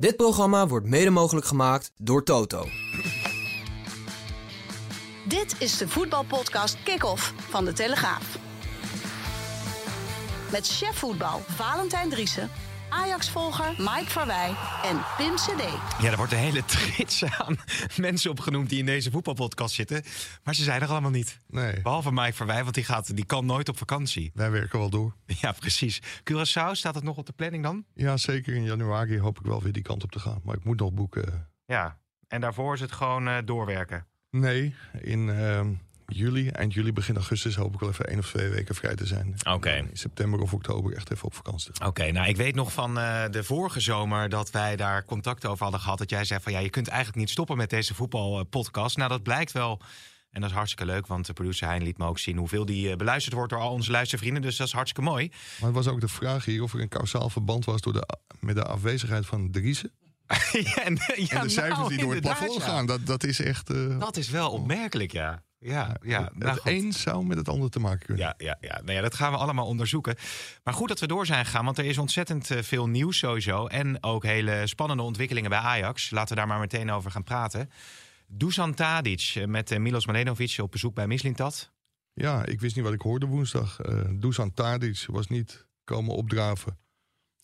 Dit programma wordt mede mogelijk gemaakt door Toto. Dit is de voetbalpodcast Kick-Off van De Telegraaf. Met chef voetbal Valentijn Driessen, Ajax-volger Mike Verwij en Pim CD. Ja, er wordt een hele trits aan mensen opgenoemd die in deze voetbalpodcast zitten. Maar ze zijn er allemaal niet. Nee, Behalve Mike Verwij, want die, gaat, die kan nooit op vakantie. wij werken wel door. Ja, precies. Curaçao, staat het nog op de planning dan? Ja, zeker in januari hoop ik wel weer die kant op te gaan. Maar ik moet nog boeken. Ja. En daarvoor is het gewoon eh, doorwerken. Nee, in ehm, juli, eind juli, begin augustus hoop ik wel even één of twee weken vrij te zijn. Oké. En In september of oktober echt even op vakantie. Oké, nou ik weet nog van eh, de vorige zomer dat wij daar contact over hadden gehad. Dat jij zei van ja, je kunt eigenlijk niet stoppen met deze voetbalpodcast. Nou, dat blijkt wel. En dat is hartstikke leuk, want de producer Hein liet me ook zien hoeveel die eh, beluisterd wordt door al onze luistervrienden. Dus dat is hartstikke mooi. Maar het was ook de vraag hier of er een kausaal verband was door de, met de afwezigheid van Driessen. ja, en, ja, en de cijfers nou, die door het plafond ja. gaan. Dat, dat is echt... eh, Dat is wel opmerkelijk, ja. Ja, ja. het nou goed. een zou met het ander te maken kunnen. Ja, ja, ja. Nou ja, dat gaan we allemaal onderzoeken. Maar goed dat we door zijn gegaan, want er is ontzettend eh, veel nieuws sowieso. En ook hele spannende ontwikkelingen bij Ajax. Laten we daar maar meteen over gaan praten. Dusan Tadic eh, met eh, Milos Malenovic op bezoek bij Mislintat. Ja, ik wist niet wat ik hoorde woensdag. Eh Dusan Tadic was niet komen opdraven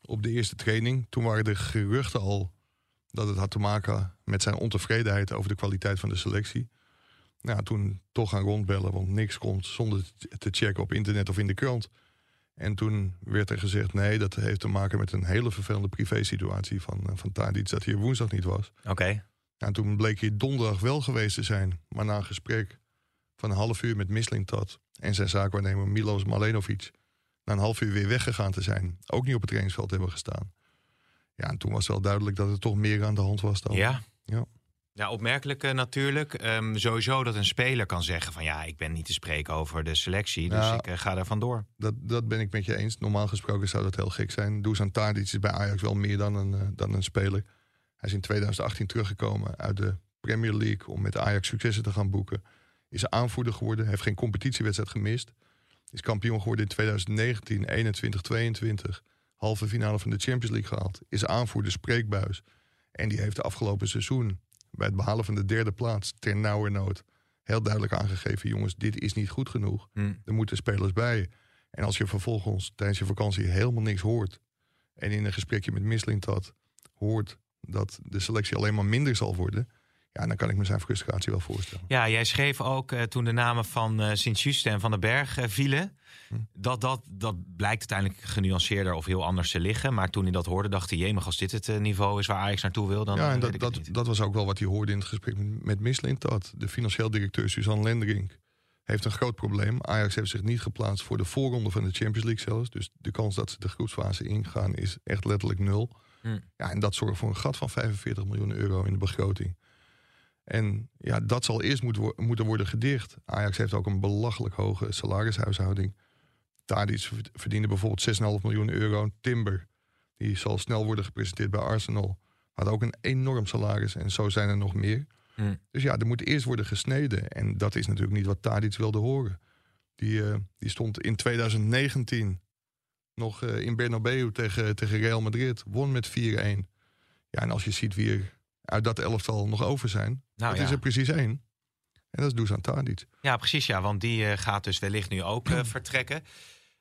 op de eerste training. Toen waren er geruchten al dat het had te maken met zijn ontevredenheid over de kwaliteit van de selectie. Nou, toen toch gaan rondbellen, want niks komt zonder te checken op internet of in de krant. En toen werd er gezegd, nee, dat heeft te maken met een hele vervelende privésituatie van, eh, van Tadic, dat hij er woensdag niet was. Oké. En toen bleek hij donderdag wel geweest te zijn. Maar na een gesprek van een half uur met Mislintat en zijn zaakwaarnemer Milos Malenovic... na een half uur weer weggegaan te zijn. Ook niet op het trainingsveld hebben gestaan. Ja, en toen was wel duidelijk dat er toch meer aan de hand was dan... Ja. Ja. Opmerkelijk eh, natuurlijk. Ehm, sowieso dat een speler kan zeggen van ja, ik ben niet te spreken over de selectie. Dus ik eh, ga er vandoor. Dat, dat ben ik met je eens. Normaal gesproken zou dat heel gek zijn. Dusan Tadic is bij Ajax wel meer dan een, eh, dan een speler. Hij is in 2018 teruggekomen uit de Premier League... om met Ajax successen te gaan boeken. Is aanvoerder geworden, heeft geen competitiewedstrijd gemist. Is kampioen geworden in 2019, 21, 22. Halve finale van de Champions League gehaald. Is aanvoerder, spreekbuis. En die heeft de afgelopen seizoen... bij het behalen van de derde plaats, ter nauwernood... heel duidelijk aangegeven... jongens, dit is niet goed genoeg. Hm. Er moeten spelers bij. En als je vervolgens tijdens je vakantie helemaal niks hoort... en in een gesprekje met Mislintat hoort dat de selectie alleen maar minder zal worden... ja, dan kan ik me zijn frustratie wel voorstellen. Ja, jij schreef ook eh, toen de namen van eh Sint-Juste en Van den Berg eh, vielen. Hm. Dat, dat, dat blijkt uiteindelijk genuanceerder of heel anders te liggen. Maar toen hij dat hoorde, dacht hij: jemig, als dit het niveau is waar Ajax naartoe wil, dan. ja, en dat, dat, dat was ook wel wat hij hoorde in het gesprek met, met Mislintat. De financieel directeur Suzanne Lenderink heeft een groot probleem. Ajax heeft zich niet geplaatst voor de voorronde van de Champions League zelfs. Dus de kans dat ze de groepsfase ingaan is echt letterlijk nul. Hm. Ja, en dat zorgt voor een gat van 45 miljoen euro in de begroting. En ja, dat zal eerst moet wo- moeten worden gedicht. Ajax heeft ook een belachelijk hoge salarishuishouding. Tadic verd- verdiende bijvoorbeeld 6,5 miljoen euro. Timber, die zal snel worden gepresenteerd bij Arsenal. Had ook een enorm salaris en zo zijn er nog meer. Hm. Dus ja, er moet eerst worden gesneden. En dat is natuurlijk niet wat Tadic wilde horen. Die, eh, die stond in 2019 nog eh, in Bernabeu tegen, tegen Real Madrid. Won met 4-1. Ja, en als je ziet wie er uit dat elftal nog over zijn. Nou, dat ja. is er precies één. En dat is Dusan Tadic. Ja, precies. Ja, want die eh, gaat dus wellicht nu ook eh, vertrekken.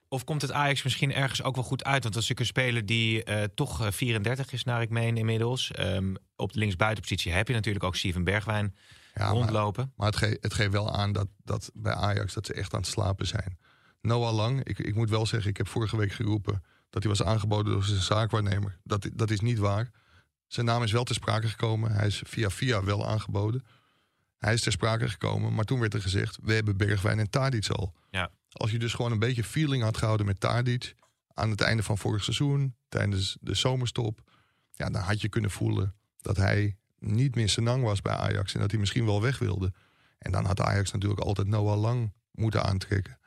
Of komt het Ajax misschien ergens ook wel goed uit? Want dat is natuurlijk een speler die eh, toch eh, 34 is, naar ik meen inmiddels. Ehm, op de linksbuitenpositie heb je natuurlijk ook Steven Bergwijn Ja, maar, rondlopen. maar het, ge- het geeft wel aan dat, dat bij Ajax dat ze echt aan het slapen zijn. Noah Lang, ik, ik moet wel zeggen, ik heb vorige week geroepen dat hij was aangeboden door zijn zaakwaarnemer. Dat, dat is niet waar. Zijn naam is wel ter sprake gekomen. Hij is via via wel aangeboden. Hij is ter sprake gekomen, maar toen werd er gezegd: we hebben Bergwijn en Tadic al. Ja. Als je dus gewoon een beetje feeling had gehouden met Tadic aan het einde van vorig seizoen, tijdens de zomerstop, ja, dan had je kunnen voelen dat hij niet meer senang was bij Ajax en dat hij misschien wel weg wilde. En dan had Ajax natuurlijk altijd Noah Lang moeten aantrekken.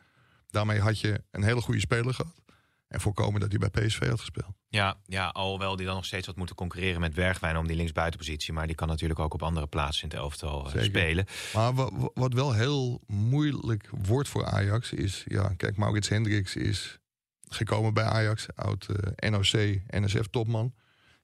Daarmee had je een hele goede speler gehad en voorkomen dat hij bij PSV had gespeeld. Ja, ja, alhoewel die dan nog steeds wat moeten concurreren met Bergwijn om die linksbuitenpositie. Maar die kan natuurlijk ook op andere plaatsen in het elftal eh, Zeker. spelen. Maar wa- wa- wat wel heel moeilijk wordt voor Ajax is... Ja, kijk, Maurits Hendricks is gekomen bij Ajax. Oud eh, NOC, NSF-topman.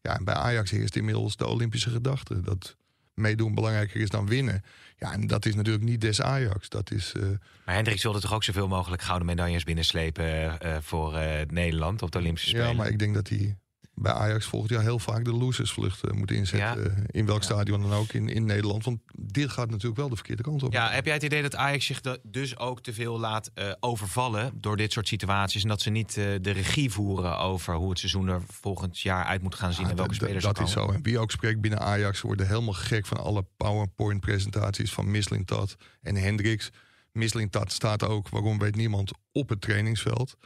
Ja, en bij Ajax heerst inmiddels de Olympische gedachte. Dat meedoen belangrijker is dan winnen. Ja, en dat is natuurlijk niet des Ajax. Dat is, uh... Maar Hendricks wilde toch ook zoveel mogelijk gouden medailles binnenslepen uh, voor uh, Nederland op de Olympische Spelen? Ja, maar ik denk dat hij bij Ajax volgend jaar heel vaak de losersvlucht moet inzetten. in welk stadion dan ook in, in Nederland. Want dit gaat natuurlijk wel de verkeerde kant op. Ja, heb jij het idee dat Ajax zich dus ook te veel laat uh, overvallen door dit soort situaties? En dat ze niet uh, de regie voeren over hoe het seizoen er volgend jaar uit moet gaan zien en welke spelers Dat is zo. En wie ook spreekt binnen Ajax worden helemaal gek van alle PowerPoint-presentaties van Mislintat en Hendricks. Mislintat staat ook, waarom weet niemand, op het trainingsveld.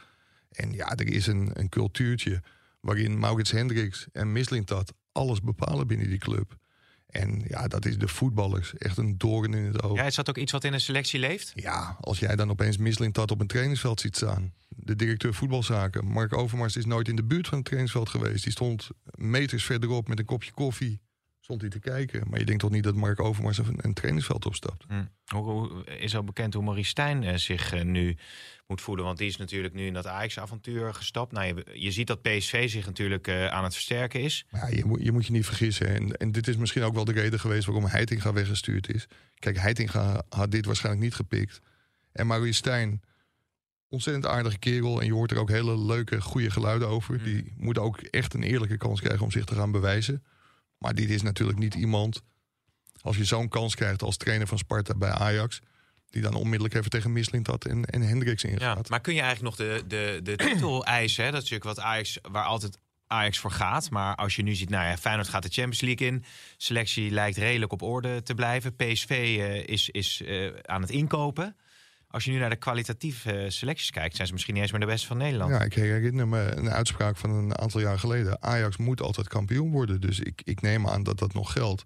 En ja, er is een, een cultuurtje waarin Maurits Hendricks en Mislintat alles bepalen binnen die club. En ja, dat is de voetballers. Echt een doorn in het oog. Ja, is dat ook iets wat in een selectie leeft? Ja, als jij dan opeens Mislintat op een trainingsveld ziet staan. De directeur voetbalzaken, Mark Overmars, is nooit in de buurt van het trainingsveld geweest. Die stond meters verderop met een kopje koffie stond hij te kijken. Maar je denkt toch niet dat Mark Overmars een, een trainingsveld opstapt? Hm. Hoe, is al bekend hoe Maurice Stijn uh, zich uh, nu moet voelen? Want die is natuurlijk nu in dat Ajax-avontuur gestapt. Nou, je, je, ziet dat PSV zich natuurlijk uh, aan het versterken is. Ja, je, moet, je moet je niet vergissen. En, en dit is misschien ook wel de reden geweest waarom Heitinga weggestuurd is. Kijk, Heitinga had dit waarschijnlijk niet gepikt. En Maurice Stijn, ontzettend aardige kerel. En je hoort er ook hele leuke, goede geluiden over. Hm. Die moet ook echt een eerlijke kans krijgen om zich te gaan bewijzen. Maar dit is natuurlijk niet iemand. Als je zo'n kans krijgt als trainer van Sparta bij Ajax. Die dan onmiddellijk even tegen Misling had en, en Hendricks ingaat. Ja, maar kun je eigenlijk nog de, de, de titel eisen? Hè? Dat is natuurlijk wat Ajax, waar altijd Ajax voor gaat. Maar als je nu ziet, nou ja, Feyenoord gaat de Champions League in. Selectie lijkt redelijk op orde te blijven. PSV uh, eh, is, is uh, aan het inkopen. Als je nu naar de kwalitatieve selecties kijkt, zijn ze misschien niet eens meer de beste van Nederland. Ja, ik herinner me een uitspraak van een aantal jaar geleden. Ajax moet altijd kampioen worden. Dus ik, ik neem aan dat dat nog geldt.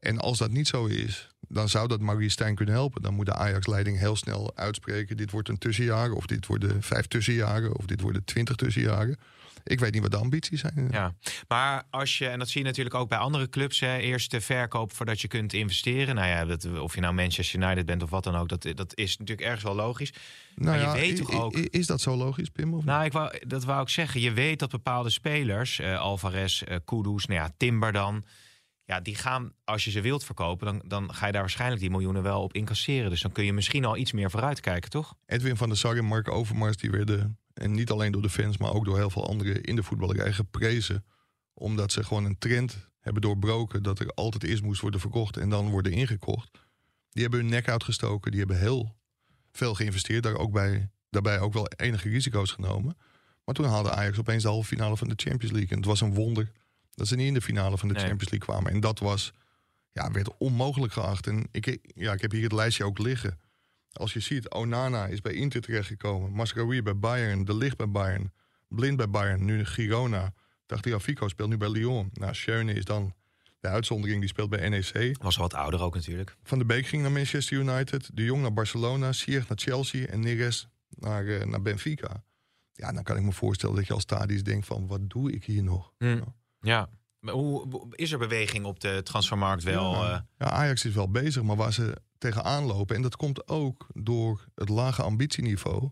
En als dat niet zo is, dan zou dat Maurice Stijn kunnen helpen. Dan moet de Ajax-leiding heel snel uitspreken: dit wordt een tussenjaar, of dit worden vijf tussenjaren, of dit worden twintig tussenjaren ik weet niet wat de ambities zijn. Ja, maar als je, en dat zie je natuurlijk ook bij andere clubs, hè, eerst de verkoop voordat je kunt investeren. Nou ja, dat, of je nou Manchester United bent of wat dan ook, dat, dat is natuurlijk ergens wel logisch. Nou maar je weet toch ook. Is dat zo logisch, Pim? Of nou, ik wou, dat wou ik zeggen. Je weet dat bepaalde spelers, uh, Alvarez, uh, Kudus, nou ja, Timber dan. Ja, die gaan, als je ze wilt verkopen, dan, dan ga je daar waarschijnlijk die miljoenen wel op incasseren. Dus dan kun je misschien al iets meer vooruit kijken, toch? Edwin van der Sar en Mark Overmars, die werden en niet alleen door de fans, maar ook door heel veel anderen in de voetballerij geprezen. Omdat ze gewoon een trend hebben doorbroken dat er altijd eerst moest worden verkocht en dan worden ingekocht. Die hebben hun nek uitgestoken, die hebben heel veel geïnvesteerd, daar ook bij, daarbij ook wel enige risico's genomen. Maar toen haalde Ajax opeens de halve finale van de Champions League. En het was een wonder dat ze niet in de finale van de Champions League kwamen. En dat was, ja, werd onmogelijk geacht. En ik, ja, ik heb hier het lijstje ook liggen. Als je ziet, Onana is bij Inter terechtgekomen. Mascarui bij Bayern. De Ligt bij Bayern. Blind bij Bayern. Nu Girona. Fico speelt nu bij Lyon. Nou, Schöne is dan de uitzondering. Die speelt bij NEC. Was wat ouder ook natuurlijk. Van de Beek ging naar Manchester United. De Jong naar Barcelona. Sier naar Chelsea. En Neres naar, uh, naar Benfica. Ja, dan kan ik me voorstellen dat je als Stadis denkt van... wat doe ik hier nog? Hm. Ja. Hoe is er beweging op de transfermarkt wel? Ja, uh... ja, Ajax is wel bezig, maar waar ze tegenaan lopen. En dat komt ook door het lage ambitieniveau.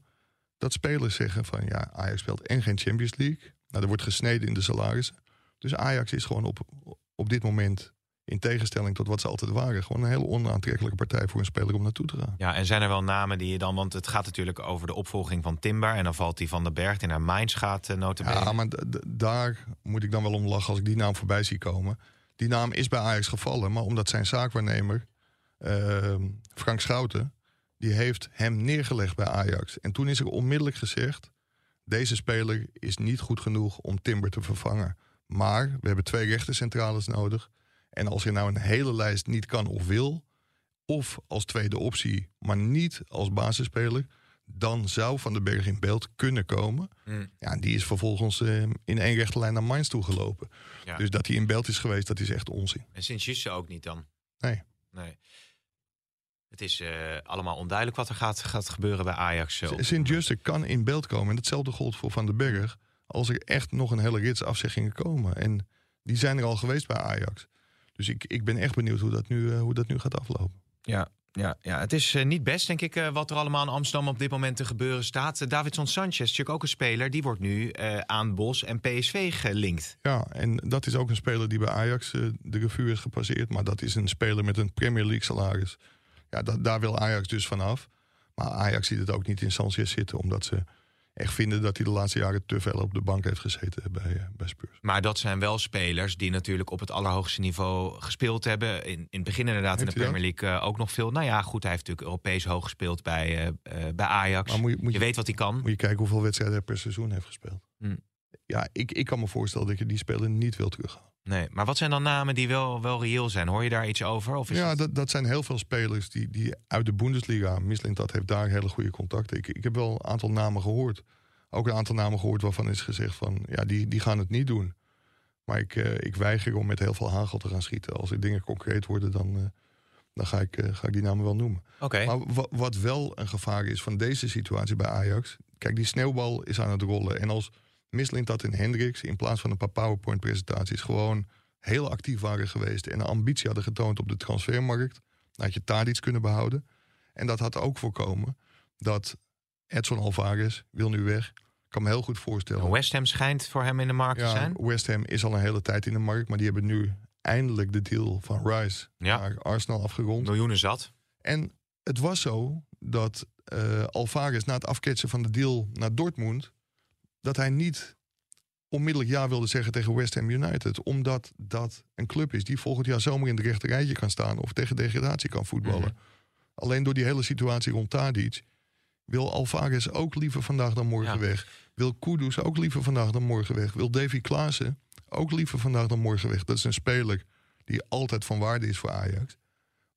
Dat spelers zeggen van ja, Ajax speelt en geen Champions League. Nou, er wordt gesneden in de salarissen. Dus Ajax is gewoon op, op dit moment, in tegenstelling tot wat ze altijd waren, gewoon een hele onaantrekkelijke partij voor een speler om naartoe te gaan. Ja, en zijn er wel namen die je dan, want het gaat natuurlijk over de opvolging van Timber. En dan valt die van de Berg die naar Mainz gaat, uh, notabene. Ja, maar daar moet ik dan wel om lachen als ik die naam voorbij zie komen. Die naam is bij Ajax gevallen, maar omdat zijn zaakwaarnemer Ehm, Frank Schouten, die heeft hem neergelegd bij Ajax. En toen is er onmiddellijk gezegd: deze speler is niet goed genoeg om Timber te vervangen. Maar we hebben twee rechtercentrales nodig. En als je nou een hele lijst niet kan of wil, of als tweede optie, maar niet als basisspeler, dan zou Van den Berg in beeld kunnen komen. Hmm. Ja, en die is vervolgens uh, in één rechte lijn naar Mainz toegelopen. Ja. Dus dat hij in beeld is geweest, dat is echt onzin. En Sint-Juste ook niet dan? Nee. Nee. Het is uh, allemaal onduidelijk wat er gaat, gaat gebeuren bij Ajax. Uh, Sint-Juste kan in beeld komen. En hetzelfde gold voor Van den Berg. Als er echt nog een hele rits afzeggingen komen. En die zijn er al geweest bij Ajax. Dus ik, ik ben echt benieuwd hoe dat nu, uh, hoe dat nu gaat aflopen. Ja, Ja, ja, het is eh, niet best, denk ik, eh, wat er allemaal in Amsterdam op dit moment te gebeuren staat. Uh, Davidson Sanchez, natuurlijk ook een speler, die wordt nu aan Bos en PSV gelinkt. Ja, en dat is ook een speler die bij Ajax de revue is gepasseerd. Maar dat is een speler met een Premier League salaris. Ja, dat, daar wil Ajax dus vanaf. Maar Ajax ziet het ook niet in Sanchez zitten, omdat ze echt vinden dat hij de laatste jaren te veel op de bank heeft gezeten bij, uh, bij Spurs. Maar dat zijn wel spelers die natuurlijk op het allerhoogste niveau gespeeld hebben. In, in het begin inderdaad in de Premier League uh, ook nog veel. Nou ja, goed, hij heeft natuurlijk Europees hoog gespeeld bij, uh, bij Ajax. Maar moet je, moet je, je, weet wat hij kan. Moet je kijken hoeveel wedstrijden hij per seizoen heeft gespeeld. Hm. Ja, ik, ik kan me voorstellen dat je die speler niet wil terughalen. Nee, maar wat zijn dan namen die wel, wel reëel zijn? Hoor je daar iets over? Of is ja, dat, dat zijn heel veel spelers die, die uit de Bundesliga. dat heeft daar hele goede contacten. Ik, ik heb wel een aantal namen gehoord ook een aantal namen gehoord waarvan is gezegd van ja, die, die gaan het niet doen. Maar ik, uh, ik weiger om met heel veel hagel te gaan schieten. Als er dingen concreet worden, dan, uh, dan ga, ik, uh, ga ik die namen wel noemen. Okay. Maar wat wel een gevaar is van deze situatie bij Ajax. Kijk, die sneeuwbal is aan het rollen. En als Mislint dat in Hendricks in plaats van een paar PowerPoint-presentaties gewoon heel actief waren geweest en een ambitie hadden getoond op de transfermarkt, dan had je daar iets kunnen behouden. En dat had ook voorkomen dat Edson Alvarez wil nu weg. Ik kan me heel goed voorstellen. West Ham schijnt voor hem in de markt te zijn. West Ham is al een hele tijd in de markt. Maar die hebben nu eindelijk de deal van Rice ja. naar Arsenal afgerond. Miljoenen zat. En het was zo dat uh, Alvarez na het afketsen van de deal naar Dortmund... dat hij niet onmiddellijk ja wilde zeggen tegen West Ham United. Omdat dat een club is die volgend jaar zomaar in de rechterrijtje kan staan... of tegen degradatie kan voetballen. Mhm. Alleen door die hele situatie rond Tadic wil Alvarez ook liever vandaag dan morgen weg? Wil Kudus ook liever vandaag dan morgen weg? Wil Davy Klaassen ook liever vandaag dan morgen weg? Dat is een speler die altijd van waarde is voor Ajax.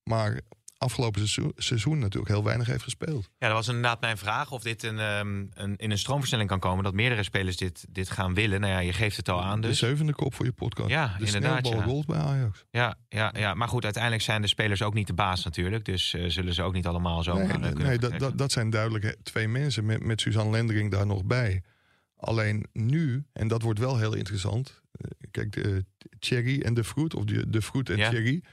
Maar afgelopen seizoen, natuurlijk heel weinig heeft gespeeld. Ja, dat was inderdaad mijn vraag of dit een, um, een, in een stroomversnelling kan komen. Dat meerdere spelers dit, dit gaan willen. Nou ja, je geeft het al aan. Dus. De zevende kop voor je podcast. Ja, de inderdaad. De rolt bij Ajax. Ja, ja, ja, maar goed, uiteindelijk zijn de spelers ook niet de baas natuurlijk. Dus uh, zullen ze ook niet allemaal zo nee, kunnen Nee, dat, dat, dat zijn duidelijk twee mensen met, met Suzanne Lendering daar nog bij. Alleen nu, en dat wordt wel heel interessant. Uh, kijk, de Cherry en de Fruit, of de, de Fruit en ja. Cherry.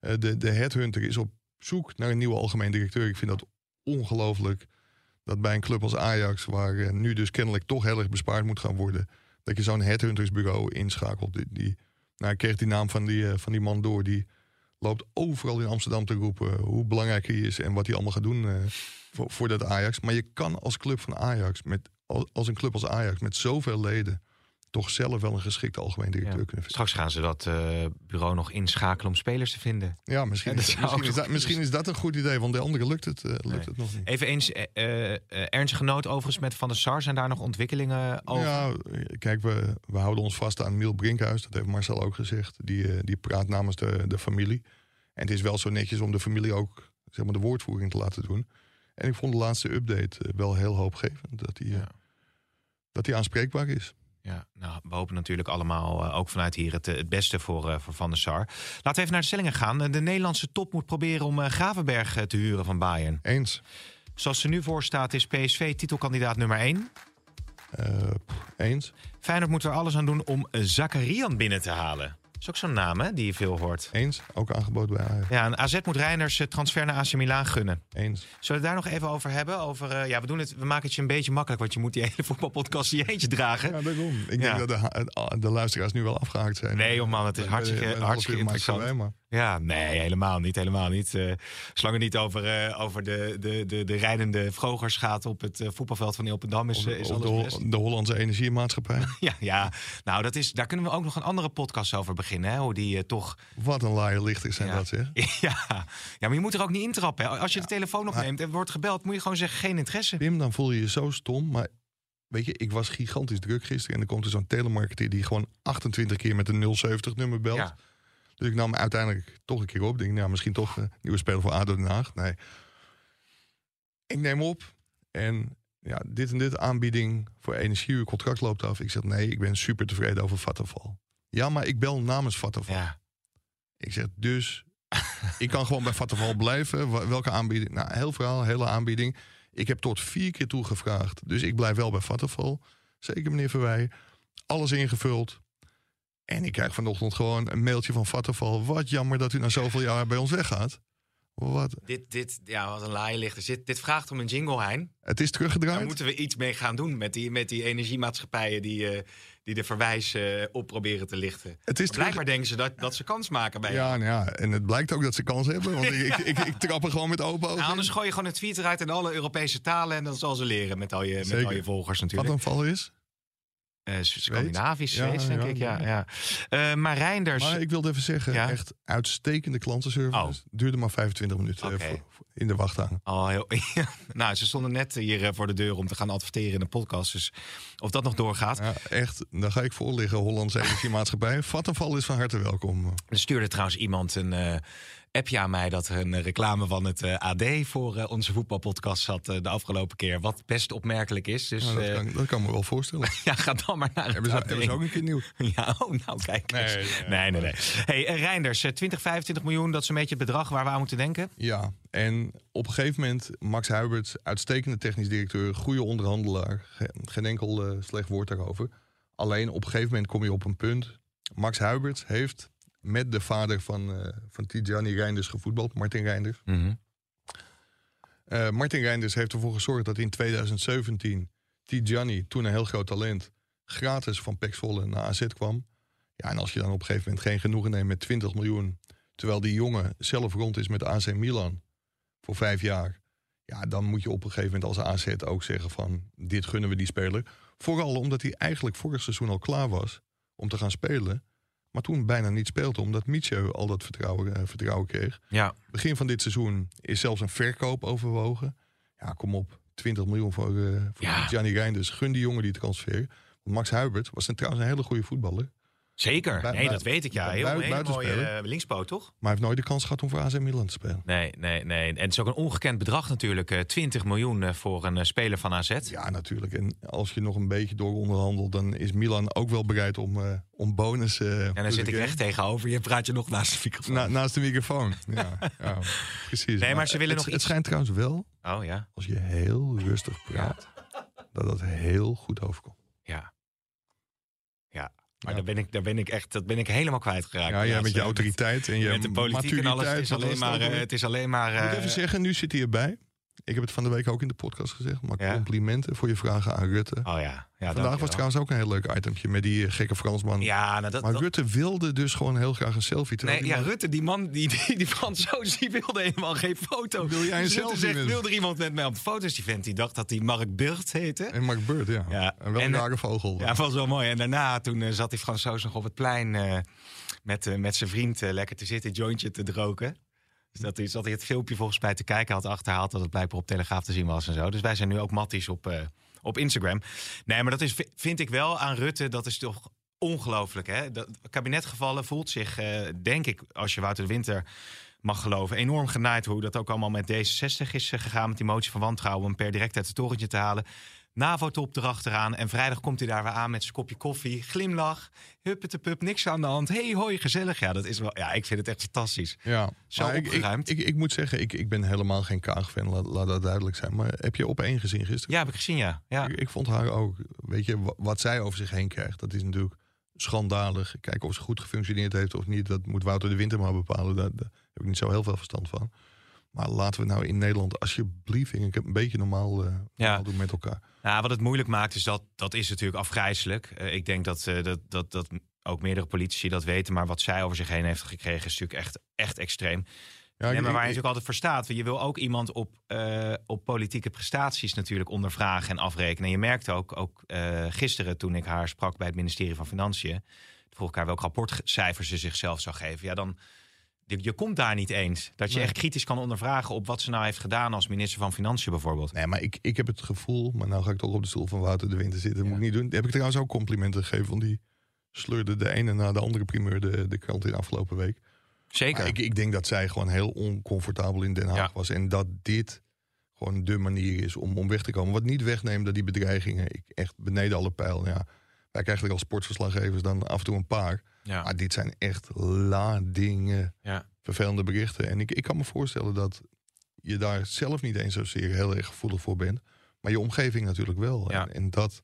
De, de headhunter is op zoek naar een nieuwe algemeen directeur. Ik vind dat ongelooflijk dat bij een club als Ajax, waar uh, nu dus kennelijk toch heel erg bespaard moet gaan worden, dat je zo'n headhuntersbureau inschakelt. Die, die, nou, ik kreeg die naam van die, uh, van die man door. Die loopt overal in Amsterdam te roepen hoe belangrijk hij is en wat hij allemaal gaat doen uh, voor, voor dat Ajax. Maar je kan als club van Ajax, met, als een club als Ajax, met zoveel leden toch zelf wel een geschikte algemeen directeur kunnen vinden. Straks gaan ze dat uh, bureau nog inschakelen om spelers te vinden. Ja, misschien, is, misschien, is, dat, misschien is dat een goed idee, want de andere lukt het, uh, lukt nee. het nog niet. Even eens, uh, Ernst Genoot overigens met Van der Sar, zijn daar nog ontwikkelingen over? Ja, kijk, we, we houden ons vast aan Miel Brinkhuis, dat heeft Marcel ook gezegd. Die, die praat namens de, de familie. En het is wel zo netjes om de familie ook zeg maar, de woordvoering te laten doen. En ik vond de laatste update wel heel hoopgevend, dat hij, ja. dat hij aanspreekbaar is. Ja, nou, we hopen natuurlijk allemaal, uh, ook vanuit hier, het, het beste voor, uh, voor Van der Sar. Laten we even naar de stellingen gaan. De Nederlandse top moet proberen om uh, Gravenberg te huren van Bayern. Eens. Zoals ze nu voor staat, is PSV titelkandidaat nummer 1. eens. Feyenoord moet er alles aan doen om Zakarian binnen te halen is ook zo'n naam hè, die je veel hoort. Eens, ook aangeboden bij Ajax. Ja, en AZ moet Reiners transfer naar AC Milan gunnen. Eens. Zullen we daar nog even over hebben? Over, uh, ja, we, doen het, we maken het je een beetje makkelijk, want je moet die hele voetbalpodcast je eentje dragen. Ja, daarom. Ik denk dat de, de, luisteraars nu wel afgehaakt zijn. Nee, man, het is hartstikke, hartstikke interessant. Ja, nee, helemaal niet. Helemaal niet. Uh, zolang het niet over, uh, over de, de, de, de rijdende vrogers gaat op het uh, voetbalveld van Ilpendam, is, is alles de, de, Hollandse Energiemaatschappij. ja, ja, nou, dat is, daar kunnen we ook nog een andere podcast over beginnen. Hè, hoe die toch... Wat een laaie lichters zijn ja. dat, zeg. ja. ja, maar je moet er ook niet intrappen. Hè. Als je de telefoon opneemt en wordt gebeld, moet je gewoon zeggen geen interesse. Pim, dan voel je je zo stom. Maar weet je, ik was gigantisch druk gisteren. En dan komt er zo'n telemarketeer die gewoon 28 keer met een 070 nummer belt. Ja. Dus ik nam uiteindelijk toch een keer op. Denk, nou, misschien toch een nieuwe speler voor ADO Den Haag. Nee. Ik neem op. En ja, dit en dit aanbieding voor energie. Uw contract loopt af. Ik zeg, nee, ik ben super tevreden over Vattenval. Ja, maar ik bel namens Vattenval. Ja. Ik zeg, dus ik kan gewoon bij Vattenval blijven. Welke aanbieding? Nou, heel verhaal, hele aanbieding. Ik heb tot vier keer toegevraagd. Dus ik blijf wel bij Vattenval. Zeker, meneer Verwij. Alles ingevuld. En ik krijg vanochtend gewoon een mailtje van Vattenval. Wat jammer dat u na zoveel jaar bij ons weggaat. Wat? Dit, dit, ja, wat een laaienlichter. Dit, dit vraagt om een jingle, Hein. Het is teruggedraaid. Daar moeten we iets mee gaan doen met die, met die energiemaatschappijen die, eh, die de verwijs eh, op proberen te lichten. Het is Maar Blijkbaar denken ze dat, dat ze kans maken bij Ja, nou ja, en het blijkt ook dat ze kans hebben. Want ik, ik, ik, trap er gewoon met open ogen. Nou, in. anders gooi je gewoon een tweet eruit in alle Europese talen en dan zal ze leren met al je, met Zeker. al je volgers Wat natuurlijk. een val is. Eh, Scandinavisch, Ja, Zweeds, denk ja, ik. Ja, ja. ja. Eh, maar Reinders, Maar ik wilde even zeggen, echt uitstekende klantenservice. Oh. Duurde maar 25 minuten eh, Oké. voor- voor- in de wacht hangen. al heel, nou, ze stonden net hier voor de deur om te gaan adverteren in de podcast. Dus of dat nog doorgaat. Ja, echt, daar ga ik voor liggen, Hollandse Energiemaatschappij. Vattenval is van harte welkom. Er stuurde trouwens iemand een appje aan mij dat er een reclame van het eh, AD voor eh, onze voetbalpodcast zat eh, de afgelopen keer. Wat best opmerkelijk is. Dus Nou, dat, kan, dat kan me wel voorstellen. ja, ga dan maar naar het hebben, ze, AD. hebben ze ook een keer nieuw? Ja, oh, nou kijk eens. Nee, Nee, nee, nee. Hey, Reinders, eh, 20, 25 miljoen, dat is een beetje het bedrag waar we aan moeten denken. Ja, en op een gegeven moment, Max Huibert, uitstekende technisch directeur, goede onderhandelaar. Ge- Geen enkel slecht woord daarover. Alleen op een gegeven moment kom je op een punt. Max Huibert heeft met de vader van, eh van Tijani Reinders gevoetbald, Martin Reinders. Eh, Martin Reinders heeft ervoor gezorgd dat in 2017 Tijani, toen een heel groot talent, gratis van Pek Zwolle naar AZ kwam. Ja, en als je dan op een gegeven moment geen genoegen neemt met 20 miljoen, terwijl die jongen zelf rond is met AC Milan voor vijf jaar, ja, dan moet je op een gegeven moment als AZ ook zeggen van dit gunnen we die speler. Vooral omdat hij eigenlijk vorig seizoen al klaar was om te gaan spelen, maar toen bijna niet speelde omdat Mietje al dat vertrouwen, eh, vertrouwen kreeg. Ja, Begin van dit seizoen is zelfs een verkoop overwogen. Ja, kom op. 20 miljoen voor, eh voor Ja. Gianni Reinders. Gun die jongen die transfer. Max Huibert was een, trouwens een hele goede voetballer. Zeker. Nee, dat weet ik. Ja, heel, hele mooie eh, linkspoot, toch? Maar hij heeft nooit de kans gehad om voor AC Milan te spelen. Nee, nee, nee. En het is ook een ongekend bedrag natuurlijk. eh, 20 miljoen eh, voor een eh, speler van AZ. Ja, natuurlijk. En als je nog een beetje door onderhandelt... dan is Milan ook wel bereid om, eh om bonus... eh, En dan zit ik recht tegenover je. Praat je nog naast de microfoon. Na, naast de microfoon. Ja, ja, precies. Nee, maar ze willen het, nog Het iets- schijnt trouwens wel, Oh ja, als je heel rustig praat... dat dat heel goed overkomt. ja. Ja, maar Ja. Daar, ben ik, daar ben ik echt dat ben ik helemaal kwijtgeraakt. Ja, jij met je autoriteit en je Met de politiek en alles. Het is alleen maar... eh, het is alleen maar Ik moet eh, even zeggen, nu zit hij erbij. Ik heb het van de week ook in de podcast gezegd. Maar Ja? complimenten voor je vragen aan Rutte. Oh ja, ja Vandaag was trouwens ook een heel leuk itempje met die eh, gekke Fransman. Ja, nou dat, maar dat- Rutte wilde dus gewoon heel graag een selfie. Nee, ja, man- Rutte, die man, die, die, die Fransoos, die wilde helemaal geen foto. Wil jij een Dus selfie zegt, met- wil er iemand met mij op de foto's? Die vent die dacht dat hij Mark Burt heette. En Mark Bird, ja. Ja. En wel En, een eh, rare vogel. Ja, was wel mooi. En daarna, toen eh, zat die Fransoos nog op het plein eh, met, eh, met zijn vriend eh, lekker te zitten, jointje te drogen. Dus dat hij, het filmpje volgens mij te kijken had achterhaald dat het blijkbaar op Telegraaf te zien was en zo. Dus wij zijn nu ook matties op, eh, op Instagram. Nee, maar dat is, vind ik wel aan Rutte, dat is toch ongelooflijk. Hè? Dat kabinetgevallen voelt zich, eh, denk ik, als je Wouter de Winter mag geloven, enorm genaaid hoe dat ook allemaal met D66 is eh, gegaan met die motie van wantrouwen om per direct uit het torentje te halen. NAVO-top erachteraan. En vrijdag komt hij daar weer aan met zijn kopje koffie. Glimlach. Huppetepub, niks aan de hand. Hey, hoi, gezellig. Ja, dat is wel, ja, ik vind het echt fantastisch. Ja, Zo maar ik, ik, opgeruimd. ik, ik moet zeggen, ik, ik ben helemaal geen Kaag-fan, laat, laat dat duidelijk zijn. Maar heb je op één gezien gisteren? Ja, heb ik gezien, ja. ja. Ik, vond haar ook, weet je, wa- wat zij over zich heen krijgt, dat is natuurlijk schandalig. Kijken of ze goed gefunctioneerd heeft of niet, dat moet Wouter de Winter maar bepalen. Daar, daar heb ik niet zo heel veel verstand van. Maar laten we nou in Nederland alsjeblieft ik heb een beetje normaal, eh, normaal doen met elkaar. Nou, wat het moeilijk maakt, is dat dat is natuurlijk afgrijzelijk. Eh, ik denk dat, eh, dat, dat, dat ook meerdere politici dat weten. Maar wat zij over zich heen heeft gekregen, is natuurlijk echt, echt extreem. Ja, nee, maar waar je natuurlijk altijd voor staat. Je wil ook iemand op, op politieke prestaties natuurlijk ondervragen en afrekenen. En je merkt ook, ook gisteren toen ik haar sprak bij het ministerie van Financiën. Vroeg ik haar welk rapportcijfers ze zichzelf zou geven. Ja, dan, je, je komt daar niet eens. Dat je Nee. echt kritisch kan ondervragen op wat ze nou heeft gedaan als minister van Financiën bijvoorbeeld. Nee, maar ik, ik heb het gevoel, maar nou ga ik toch op de stoel van Wouter de Winter zitten. Dat moet ik niet doen. Heb ik trouwens ook complimenten gegeven, want die sleurde de ene na de andere primeur de, de krant in afgelopen week. Zeker. Ik, ik denk dat zij gewoon heel oncomfortabel in Den Haag Ja. was. En dat dit gewoon de manier is om, om weg te komen. Wat niet wegneemt dat die bedreigingen ik echt beneden alle pijl. Ja, wij krijgen er als sportverslaggevers dan af en toe een paar. ja. Maar dit zijn echt ladingen Ja. vervelende berichten. En ik, ik kan me voorstellen dat je daar zelf niet eens zozeer heel erg gevoelig voor bent. Maar je omgeving natuurlijk wel. Ja. En, en dat,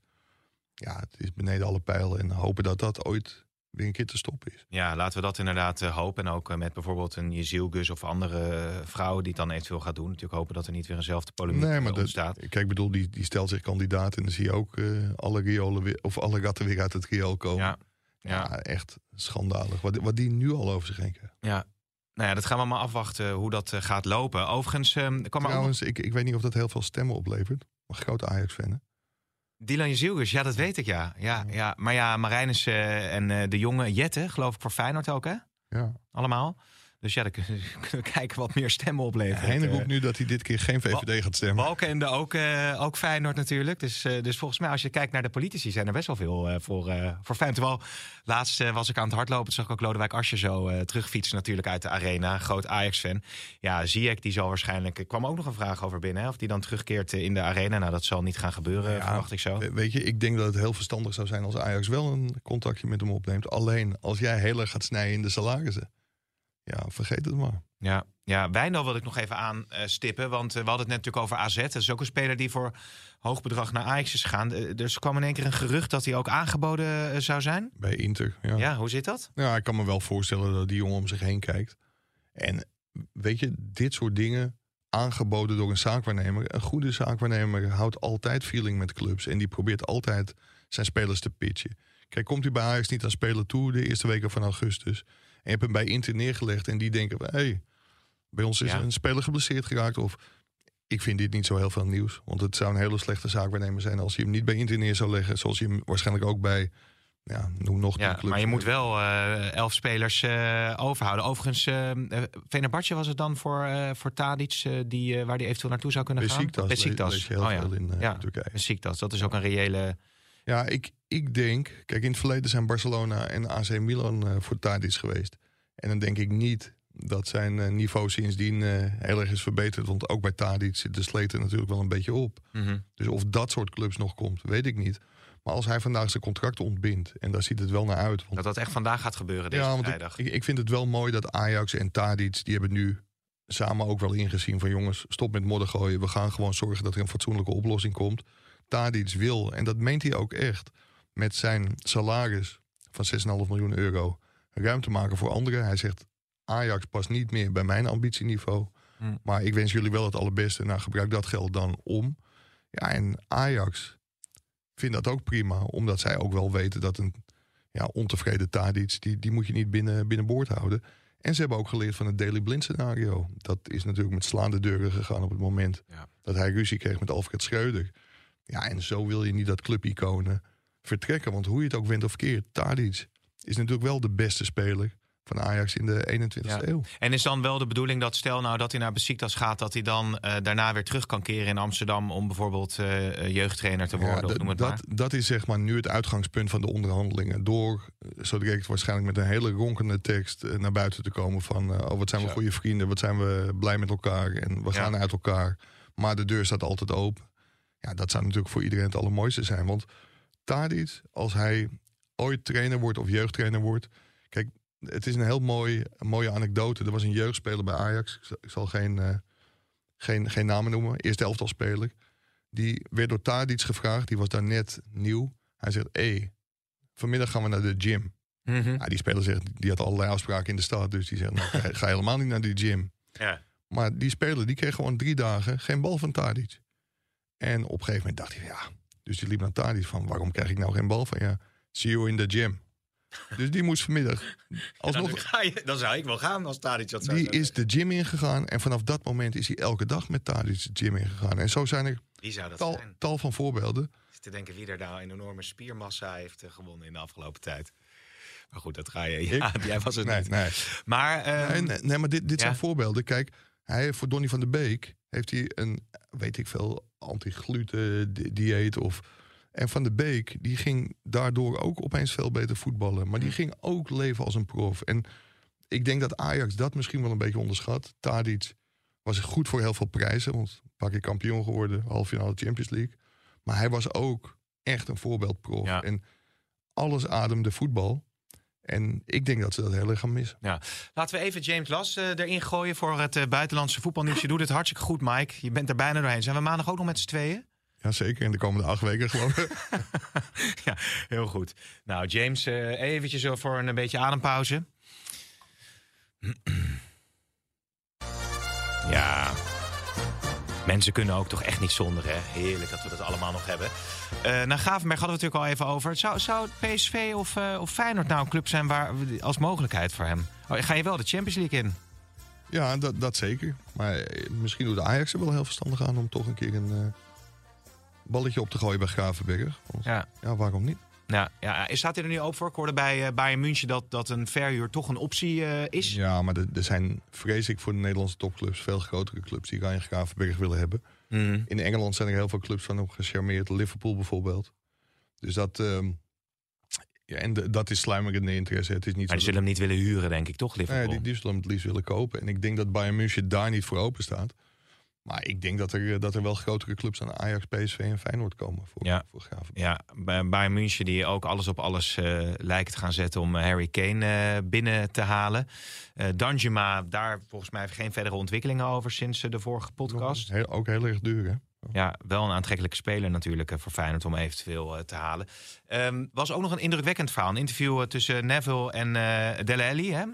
ja, het is beneden alle pijl. En hopen dat dat ooit weer een keer te stoppen is. Ja, laten we dat inderdaad eh, hopen. En ook eh, met bijvoorbeeld een Jezielgus of andere eh, vrouwen die het dan eventueel gaat doen. Natuurlijk hopen dat er niet weer eenzelfde polemiek Nee, maar dat- ontstaat. Kijk, ik bedoel, die, die stelt zich kandidaat en dan zie je ook alle riolen weer, of alle ratten weer uit het riool komen. Ja, Ja, ja, echt schandalig. Wat, wat die nu al over zich heen krijgt. ja. Nou ja, dat gaan we maar afwachten hoe dat gaat lopen. Overigens eh, er kwam er ook nog Trouwens, ik, ik weet niet of dat heel veel stemmen oplevert. Maar grote Ajax-fan. Dylan Jezielgus, ja, dat weet ik, ja. ja, ja. Maar ja, Marijnissen eh, en eh, de jonge Jette, geloof ik, voor Feyenoord ook, hè? Ja. Allemaal. Dus ja, dan kunnen we kijken wat meer stemmen oplevert. Heine Eh, roept nu dat hij dit keer geen VVD gaat stemmen. Balkenende ook, eh ook Feyenoord natuurlijk. Dus, eh, dus volgens mij, als je kijkt naar de politici, zijn er best wel veel voor, voor Feyenoord. Terwijl, laatst was ik aan het hardlopen. Zag ik ook Lodewijk Asje zo terugfietsen natuurlijk uit de arena. Groot Ajax-fan. Ja, Ziyech, die zal waarschijnlijk... Er kwam ook nog een vraag over binnen, hè, of die dan terugkeert in de arena. Nou, dat zal niet gaan gebeuren, Ja, verwacht ik zo. We- Weet je, ik denk dat het heel verstandig zou zijn als Ajax wel een contactje met hem opneemt. Alleen als jij heel erg gaat snijden in de salarissen. Ja, vergeet het maar. Ja, ja Wijndal wil ik nog even aanstippen. Want eh, we hadden het net natuurlijk over AZ. Dat is ook een speler die voor hoog bedrag naar Ajax is gegaan. Eh, Dus kwam in één keer een gerucht dat hij ook aangeboden eh, zou zijn. Bij Inter. Ja. Ja, hoe zit dat? Ja, ik kan me wel voorstellen dat die jongen om zich heen kijkt. En weet je, dit soort dingen aangeboden door een zaakwaarnemer. Een goede zaakwaarnemer houdt altijd feeling met clubs. En die probeert altijd zijn spelers te pitchen. Kijk, komt hij bij Ajax niet aan spelen toe de eerste weken van augustus. En je hebt hem bij Inter neergelegd en die denken... hé, hey, bij ons is Ja. een speler geblesseerd geraakt. Of ik vind dit niet zo heel veel nieuws. Want het zou een hele slechte zaakwaarnemer zijn... als je hem niet bij Inter neer zou leggen. Zoals je hem waarschijnlijk ook bij... Ja, noem nog Ja, maar je moet wel eh, elf spelers eh, overhouden. Overigens, Venerbatje was het dan voor, eh voor Tadic, die, waar die eventueel naartoe zou kunnen gaan? Besiktas, Oh ja, in Ja. Turkije. Besiktas. Dat is ook een reële... Ja, ik, ik denk... Kijk, in het verleden zijn Barcelona en AC Milan eh, voor Tadic geweest. En dan denk ik niet dat zijn eh, niveau sindsdien eh, heel erg is verbeterd. Want ook bij Tadic zit de sleten natuurlijk wel een beetje op. Mhm. Dus of dat soort clubs nog komt, weet ik niet. Maar als hij vandaag zijn contract ontbindt... en daar ziet het wel naar uit... Want Dat dat echt vandaag gaat gebeuren deze ja, want vrijdag. ik, ik, ik vind het wel mooi dat Ajax en Tadic... die hebben nu samen ook wel ingezien van... jongens, stop met modder gooien. We gaan gewoon zorgen dat er een fatsoenlijke oplossing komt. Tadic wil, en dat meent hij ook echt... met zijn salaris van 6,5 miljoen euro... ruimte maken voor anderen. Hij zegt, Ajax past niet meer bij mijn ambitieniveau... Hmm. maar ik wens jullie wel het allerbeste. Nou, gebruik dat geld dan om. Ja, en Ajax vindt dat ook prima... omdat zij ook wel weten dat een ja, ontevreden Tadic, die, die moet je niet binnen, binnenboord houden. En ze hebben ook geleerd van het Daily Blind scenario. Dat is natuurlijk met slaande deuren gegaan op het moment Ja. dat hij ruzie kreeg met Alfred Schreuder. Ja, en zo wil je niet dat clubiconen vertrekken. Want hoe je het ook went of keert, Tadic is natuurlijk wel de beste speler van Ajax in de 21ste Ja. eeuw. En is dan wel de bedoeling dat stel nou dat hij naar Besiktas gaat... dat hij dan eh, daarna weer terug kan keren in Amsterdam... om bijvoorbeeld eh, eh, jeugdtrainer te worden, Ja, of noem het dat, maar. dat is zeg maar nu het uitgangspunt van de onderhandelingen. Door zo direct waarschijnlijk met een hele ronkende tekst naar buiten te komen van... oh, wat zijn we goede vrienden, wat zijn we blij met elkaar en we gaan uit elkaar. Maar de deur staat altijd open. Ja, dat zou natuurlijk voor iedereen het allermooiste zijn. Want Tadic, als hij ooit trainer wordt of jeugdtrainer wordt... Kijk, het is een heel mooi, een mooie anekdote. Er was een jeugdspeler bij Ajax. Ik zal, geen, eh, geen, geen namen noemen. Eerste elftalspeler. Die werd door Tadic gevraagd. Die was daar net nieuw. Hij zegt, hé, hey, vanmiddag gaan we naar de gym. Mhm. Ja, die speler zegt, die had allerlei afspraken in de stad. Dus die zegt, nou, ga, ga helemaal niet naar die gym. Ja. Maar die speler, die kreeg gewoon drie dagen geen bal van Tadic. En op een gegeven moment dacht hij, ja... Dus die liep naar Tadic van, waarom krijg ik nou geen bal van je? See you in the gym. Dus die moest vanmiddag alsnog... dan, ga je, dan zou ik wel gaan als Tadic dat zou Die zeggen. is de gym ingegaan. En vanaf dat moment is hij elke dag met Tadic de gym ingegaan. En zo zijn er Wie zou dat tal, zijn? tal van voorbeelden. Ik zit te denken wie er nou een enorme spiermassa heeft eh, gewonnen in de afgelopen tijd. Maar goed, dat ga je. Ja, jij was het Nee, niet. nee. Maar, ehm, nee, nee, nee, maar dit, dit ja. zijn voorbeelden. Kijk, hij voor Donny van der Beek heeft hij een, weet ik veel, anti-gluten di- dieet of. En van der Beek die ging daardoor ook opeens veel beter voetballen, maar die ging ook leven als een prof. En ik denk dat Ajax dat misschien wel een beetje onderschat. Tadic was goed voor heel veel prijzen, want een paar keer kampioen geworden, halve finale Champions League. Maar hij was ook echt een voorbeeldprof. Ja. En alles ademde voetbal. En ik denk dat ze dat heel erg gaan missen. laten we even James Las eh, erin gooien voor het eh, buitenlandse voetbalnieuws. Je doet het hartstikke goed, Mike. Je bent er bijna doorheen. Zijn we maandag ook nog met z'n tweeën? Jazeker, in de komende acht weken geloof ik. ja, heel goed. Nou, James, uh, eventjes voor een beetje adempauze. ja, mensen kunnen ook toch echt niet zonder, hè? Heerlijk dat we dat allemaal nog hebben. Uh, naar Gavenberg hadden we het natuurlijk al even over. Zou, zou PSV of, uh, of Feyenoord nou een club zijn waar, als mogelijkheid voor hem? Oh, ga je wel de Champions League in? Ja, dat, dat zeker. Maar misschien doet de Ajax er wel heel verstandig aan om toch een keer een uh, balletje op te gooien bij Gravenberg. ja. ja, waarom niet? Ja, ja, staat hij er nu ook voor? Ik hoorde bij uh, Bayern München dat, dat een verhuur toch een optie uh, is. Ja, maar er zijn, vrees ik, voor de Nederlandse topclubs veel grotere clubs die Ryan Gravenberg willen hebben. Mm. In Engeland zijn er heel veel clubs van hem gecharmeerd. Liverpool bijvoorbeeld. Dus dat... Uh, ja, en de, dat is sluimerende interesse. Het is niet maar die zullen hem niet willen huren, denk ik, toch, Liverpool? Nee, die, die zullen hem het liefst willen kopen. En ik denk dat Bayern München daar niet voor open staat. Maar ik denk dat er, dat er wel grotere clubs aan Ajax, PSV en Feyenoord komen voor, ja. voor Gravenberg. Ja, Bayern München die ook alles op alles uh, lijkt te gaan zetten om Harry Kane uh, binnen te halen. Uh, Danjuma, daar volgens mij geen verdere ontwikkelingen over sinds de vorige podcast. Heel, ook heel erg duur, hè? Ja, wel een aantrekkelijke speler natuurlijk voor Feyenoord om eventueel te halen. Um, was ook nog een indrukwekkend verhaal. Een interview tussen Neville en uh, Dele Alli. Hè?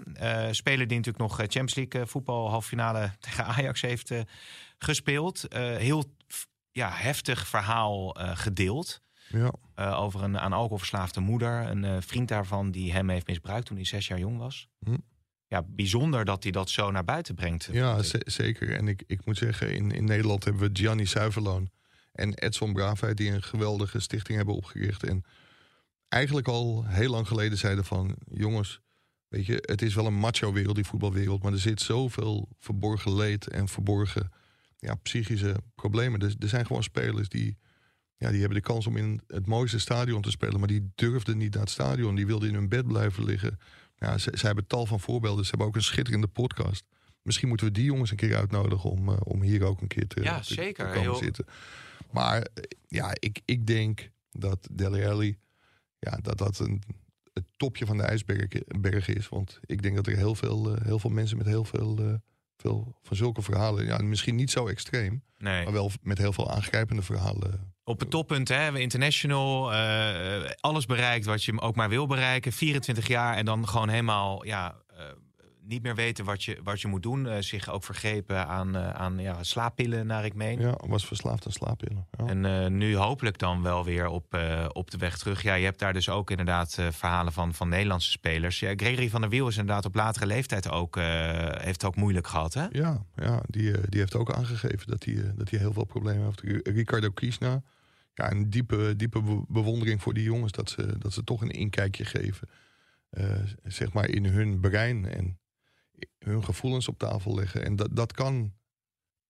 speler die natuurlijk nog Champions League voetbal halffinale tegen Ajax heeft gespeeld. Heel ja, heftig verhaal gedeeld. Ja. Over een aan alcohol verslaafde moeder. Een vriend daarvan die hem heeft misbruikt toen hij zes jaar jong was. Hm. Ja, bijzonder dat hij dat zo naar buiten brengt. Ja, zeker. En ik, ik moet zeggen, in, in Nederland hebben we Gianni Zuiverloon en Edson Braafheid... die een geweldige stichting hebben opgericht. En eigenlijk al heel lang geleden zeiden van... jongens, weet je, het is wel een macho-wereld, die voetbalwereld... maar er zit zoveel verborgen leed en verborgen ja, psychische problemen. Dus er zijn gewoon spelers die, ja, die hebben de kans om in het mooiste stadion te spelen, maar die durfden niet naar het stadion. Die wilden in hun bed blijven liggen. Ja, ze, ze hebben tal van voorbeelden. Ze hebben ook een schitterende podcast. Misschien moeten we die jongens een keer uitnodigen om, uh, om hier ook een keer te, ja, zeker. te komen zitten. Maar eh, ja, ik, ik denk dat Dele Alli, ja, dat dat een, het topje van de ijsberg is. Want ik denk dat er heel veel, uh, heel veel mensen met heel veel veel van zulke verhalen. Ja, misschien niet zo extreem, nee. maar wel met heel veel aangrijpende verhalen. Op het toppunt, hè, international, uh, alles bereikt wat je ook maar wil bereiken. 24 jaar en dan gewoon helemaal ja, niet meer weten wat je, wat je moet doen. Uh, zich ook vergrepen aan, uh, aan ja, slaappillen, naar ik meen. Ja, was verslaafd aan slaappillen. Ja. En uh, nu hopelijk dan wel weer op, op de weg terug. Ja, je hebt daar dus ook inderdaad verhalen van, van Nederlandse spelers. Ja, Gregory van der Wiel is inderdaad op latere leeftijd ook, heeft ook moeilijk gehad, hè? Ja, ja die, die heeft ook aangegeven dat hij, dat hij heel veel problemen heeft. Ricardo Kiesna, ja, een diepe, diepe bewondering voor die jongens... dat ze, dat ze toch een inkijkje geven, zeg maar, in hun brein... En, hun gevoelens op tafel leggen. En dat, dat kan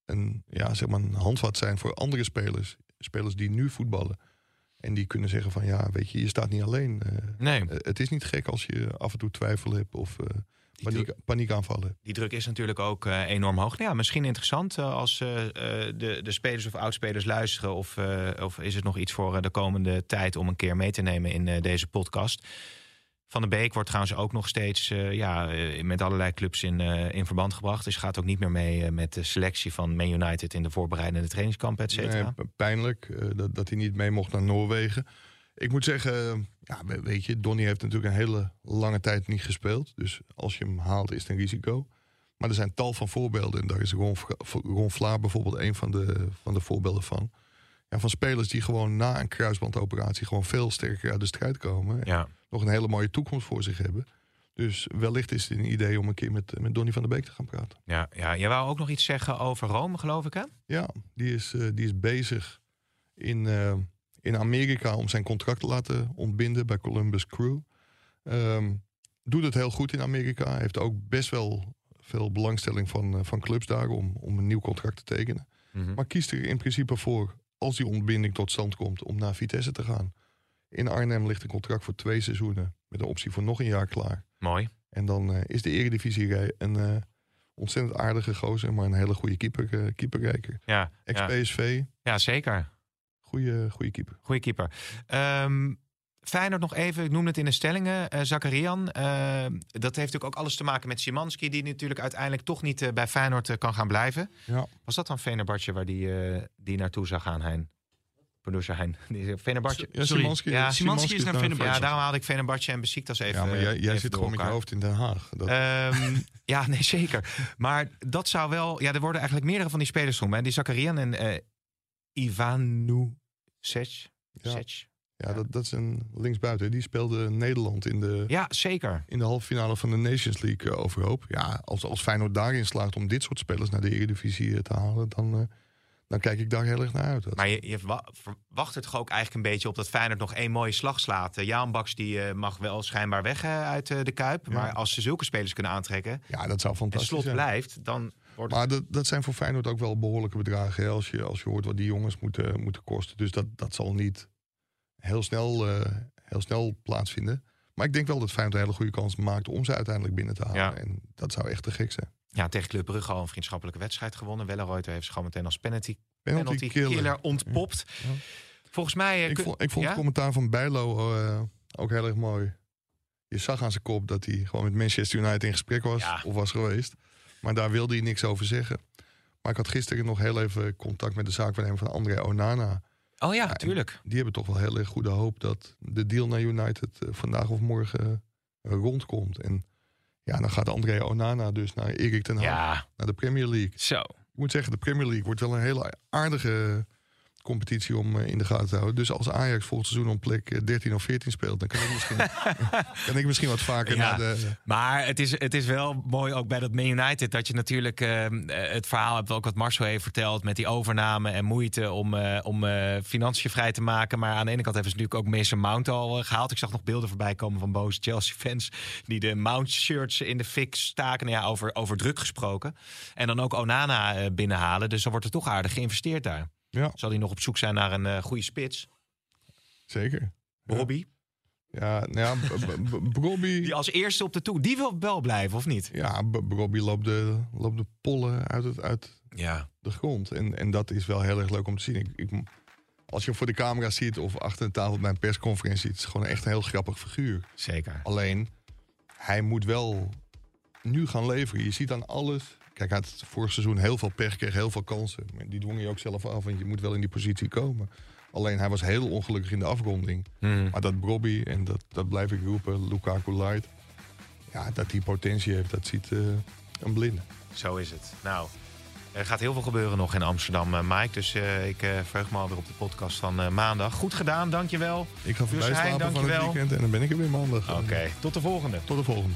een, ja, zeg maar een handvat zijn voor andere spelers. Spelers die nu voetballen. En die kunnen zeggen van ja, weet je, je staat niet alleen. Uh, nee. het is niet gek als je af en toe twijfel hebt of uh, paniek, paniekaanvallen. Die druk is natuurlijk ook enorm hoog. Nou ja, misschien interessant als de, de spelers of oudspelers luisteren. Of, of is het nog iets voor de komende tijd om een keer mee te nemen in deze podcast. Van de Beek wordt trouwens ook nog steeds uh, ja, eh, met allerlei clubs in, uh, in verband gebracht. Dus gaat ook niet meer mee met de selectie van Man United in de voorbereidende trainingskamp, et cetera. Pijnlijk dat, dat hij niet mee mocht naar Noorwegen. Ik moet zeggen, ja, weet je, Donny heeft natuurlijk een hele lange tijd niet gespeeld. Dus als je hem haalt, is het een risico. Maar er zijn tal van voorbeelden. En daar is Ron, Ron Vlaar bijvoorbeeld een van de, van de voorbeelden van. Ja, van spelers die gewoon na een kruisbandoperatie gewoon veel sterker uit de strijd komen. Ja nog een hele mooie toekomst voor zich hebben. Dus wellicht is het een idee om een keer met, met Donny van der Beek te gaan praten. Ja, ja, jij wou ook nog iets zeggen over Rome, geloof ik, hè? Ja, die is, uh, die is bezig in, uh, in Amerika om zijn contract te laten ontbinden bij Columbus Crew. Um, doet het heel goed in Amerika. Heeft ook best wel veel belangstelling van, uh, van clubs daar om, om een nieuw contract te tekenen. Mm -hmm. Maar kiest er in principe voor, als die ontbinding tot stand komt, om naar Vitesse te gaan. In Arnhem ligt een contract voor twee seizoenen. Met een optie voor nog een jaar klaar. Mooi. En dan uh, is de Eredivisie een uh, ontzettend aardige gozer. Maar een hele goede keeper, uh, keeperrijker. Ja. Ex-PSV. Ja. ja, zeker. Goeie, goede keeper. Goeie keeper. Um, Feyenoord nog even, ik noemde het in de stellingen, uh, Zakarian. Uh, dat heeft natuurlijk ook alles te maken met Simanski, die natuurlijk uiteindelijk toch niet uh, bij Feyenoord kan gaan blijven. Ja. Was dat dan Venerbartje waar die, die naartoe zou gaan, Hein? producer Hein. Ja, Sorry. Szymanski- Ja, Szymanski is naar Fenerbahce. Ja, daarom haalde ik Fenerbahce en Besiktas even. Ja, maar jij, zit gewoon met je hoofd in Den Haag. Dat, Ehm, ja, nee, zeker. Maar dat zou wel... Ja, er worden eigenlijk meerdere van die spelers genoemd. hè. Die Zakarian en eh Ivanu Sec. Ja. Ja, dat, dat is een linksbuiten. Die speelde Nederland in de, Ja, zeker. in de halve finale van de Nations League eh, overhoop. Ja, als, als Feyenoord daarin slaagt om dit soort spelers naar de Eredivisie eh, te halen... dan, eh, dan kijk ik daar heel erg naar uit. Maar je, je wa- verwacht er toch ook eigenlijk een beetje op dat Feyenoord nog één mooie slag slaat. Jaan Baks die mag wel schijnbaar weg uit de Kuip. Ja. Maar als ze zulke spelers kunnen aantrekken ja, dat zou en fantastisch slot zijn. blijft, dan wordt het... Maar dat, dat zijn voor Feyenoord ook wel behoorlijke bedragen. Hè, als, je, als je hoort wat die jongens moeten, moeten kosten. Dus dat, dat zal niet heel snel, eh, heel snel plaatsvinden. Maar ik denk wel dat Feyenoord een hele goede kans maakt om ze uiteindelijk binnen te halen. Ja. En dat zou echt te gek zijn. Ja, tegen Club Brugge al een vriendschappelijke wedstrijd gewonnen. Welleroyter heeft zich gewoon meteen als penalty, Penalty, penalty killer. killer, ontpopt. Ja. Volgens mij... eh, Ik vond, ik vond het commentaar van Bijlo eh, ook heel erg mooi. Je zag aan zijn kop dat hij gewoon met Manchester United in gesprek was. Of was geweest. Maar daar wilde hij niks over zeggen. Maar ik had gisteren nog heel even contact met de zaakwaarnemer van André Onana. Oh ja, tuurlijk. Die hebben toch wel heel erg goede hoop dat de deal naar United eh, vandaag of morgen eh, rondkomt. En ja, dan gaat André Onana dus naar Erik ten Hag, Ja, naar de Premier League. zo. Ik moet zeggen, de Premier League wordt wel een hele aardige competitie om eh, in de gaten te houden. Dus als Ajax volgend seizoen om plek eh, 13 of 14 speelt, dan kan ik misschien, kan ik misschien wat vaker Ja. naar de... Maar het is, het is wel mooi ook bij dat Man United dat je natuurlijk eh, het verhaal hebt, ook wat Marcel heeft verteld, met die overname en moeite om, eh, om eh, financiën vrij te maken. Maar aan de ene kant hebben ze natuurlijk ook Mason Mount al eh, gehaald. Ik zag nog beelden voorbij komen van boze Chelsea-fans die de Mount-shirts in de fik staken. Nou ja, over, over druk gesproken. En dan ook Onana eh, binnenhalen. Dus dan wordt er toch aardig geïnvesteerd daar. Ja, Zal hij nog op zoek zijn naar een eh, goede spits? zeker. Robbie, Ja, nou ja, B- Brobby... die als eerste op de toe, die wil wel blijven of niet? Ja, Brobby loopt de, loopt de pollen uit, het, uit Ja. de grond. En, en dat is wel heel erg leuk om te zien. Ik, ik, als je hem voor de camera ziet of achter de tafel bij een persconferentie... het is gewoon echt een heel grappig figuur. Zeker. Alleen, hij moet wel nu gaan leveren. Je ziet aan alles... Kijk, hij had vorig seizoen heel veel pech, kreeg heel veel kansen. Die dwong je ook zelf af, want je moet wel in die positie komen. Alleen, hij was heel ongelukkig in de afronding. Hmm. Maar dat Brobby, en dat, dat blijf ik roepen, Lukaku Light... Ja, dat die potentie heeft, dat ziet eh, een blinde. Zo is het. Nou, er gaat heel veel gebeuren nog in Amsterdam, eh, Mike. Dus eh, ik verheug me alweer op de podcast van maandag. Goed gedaan, dankjewel. Ik ga voorbij slapen van het weekend en dan ben ik er weer maandag. Oké, tot de volgende. Tot de volgende.